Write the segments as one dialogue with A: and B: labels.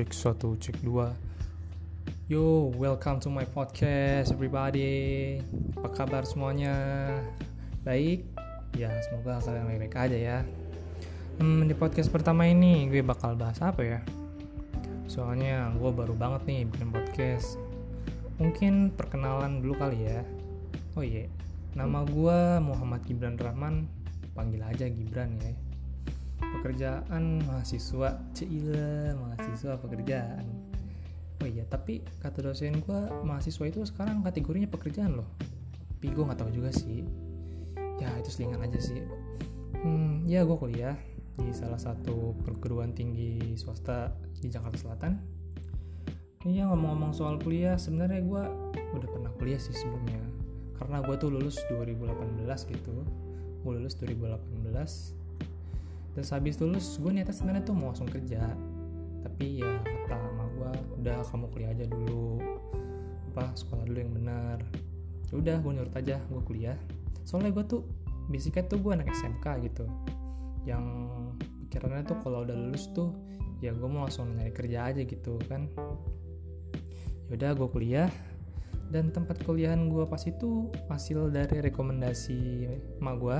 A: cek satu cek dua. Yo, welcome to my podcast everybody. Apa kabar semuanya? Baik? Ya, semoga kalian baik-baik aja ya. Hmm, Di podcast pertama ini gue bakal bahas apa ya? Soalnya gue baru banget nih bikin podcast. Mungkin perkenalan dulu kali ya. Oh iya, nama gue Muhammad Gibran Rahman. Panggil aja Gibran ya pekerjaan mahasiswa cila mahasiswa pekerjaan. Oh iya tapi kata dosen gue mahasiswa itu sekarang kategorinya pekerjaan loh. Tapi gue nggak tahu juga sih. Ya itu selingan aja sih. Hmm ya gue kuliah di salah satu perguruan tinggi swasta di Jakarta Selatan. Iya ngomong-ngomong soal kuliah sebenarnya gue udah pernah kuliah sih sebelumnya. Karena gue tuh lulus 2018 gitu. Gue lulus 2018 terus habis lulus gue niatnya sebenarnya tuh mau langsung kerja. Tapi ya kata sama gue udah kamu kuliah aja dulu. Apa sekolah dulu yang benar. Ya udah gue nurut aja gue kuliah. Soalnya gue tuh basicnya tuh gue anak SMK gitu. Yang pikirannya tuh kalau udah lulus tuh ya gue mau langsung nyari kerja aja gitu kan. Yaudah gue kuliah. Dan tempat kuliahan gue pas itu hasil dari rekomendasi emak gue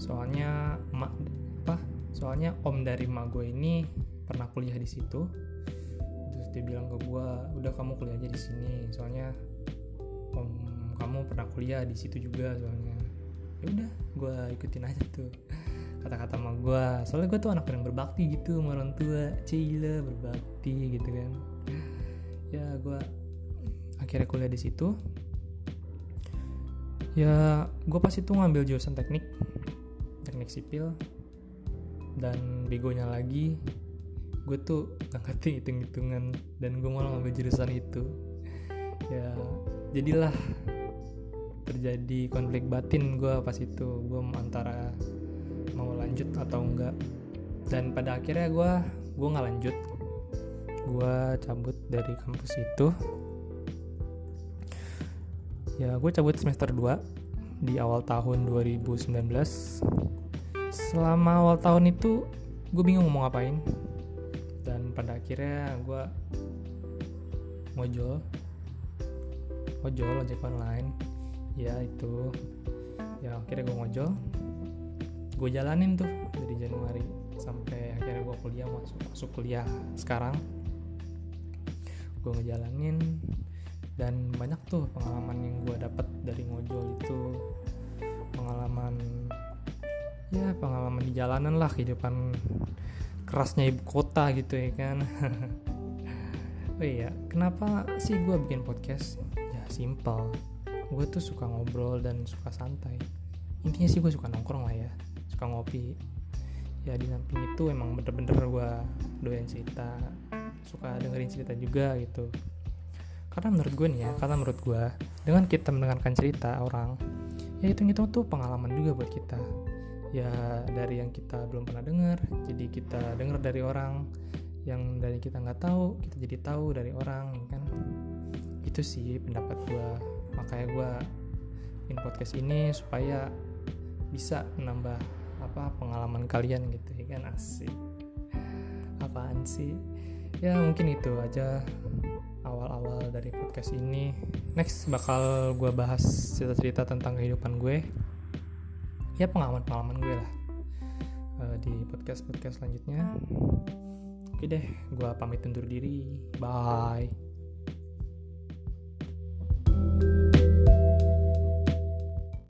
A: soalnya emak apa? Soalnya om dari mak gue ini pernah kuliah di situ. Terus dia bilang ke gue udah kamu kuliah aja di sini. Soalnya om kamu pernah kuliah di situ juga soalnya. Ya udah gue ikutin aja tuh kata-kata sama gue soalnya gue tuh anak yang berbakti gitu sama orang tua. Cila berbakti gitu kan. Ya gue akhirnya kuliah di situ. Ya gue pas itu ngambil jurusan teknik teknik sipil dan begonya lagi gue tuh gak ngerti hitung-hitungan dan gue malah ngambil jurusan itu. Ya jadilah terjadi konflik batin gue pas itu. Gue antara mau lanjut atau enggak dan pada akhirnya gue gue nggak lanjut. Gue cabut dari kampus itu. Ya gue cabut semester 2 di awal tahun 2019 selama awal tahun itu gue bingung mau ngapain. Dan pada akhirnya gue ngojol ojol ojek online. Ya itu. Ya akhirnya gue ngojol gue jalanin tuh dari Januari sampai akhirnya gue kuliah masuk masuk kuliah sekarang. Gue ngejalanin dan banyak tuh pengalaman yang gue dapat dari ngojol itu. Pengalaman ya pengalaman di jalanan lah kehidupan kerasnya ibu kota gitu ya kan. Oh iya kenapa sih gue bikin podcast? Ya simple gue tuh suka ngobrol dan suka santai. Intinya sih gue suka nongkrong lah ya suka ngopi. Ya di samping itu emang bener-bener gue doyan cerita suka dengerin cerita juga gitu. Karena menurut gue nih ya karena menurut gue dengan kita mendengarkan cerita orang ya itu itu tuh pengalaman juga buat kita ya dari yang kita belum pernah dengar jadi kita dengar dari orang. Yang dari kita nggak tahu kita jadi tahu dari orang kan? Itu sih pendapat gue makanya gue bikin podcast ini supaya bisa menambah apa pengalaman kalian gitu ya kan? Asik. Apaan sih? Ya mungkin itu aja awal-awal dari podcast ini. Next bakal gue bahas cerita-cerita tentang kehidupan gue ya pengalaman-pengalaman gue lah uh, di podcast podcast selanjutnya. Oke deh gue pamit undur diri. Bye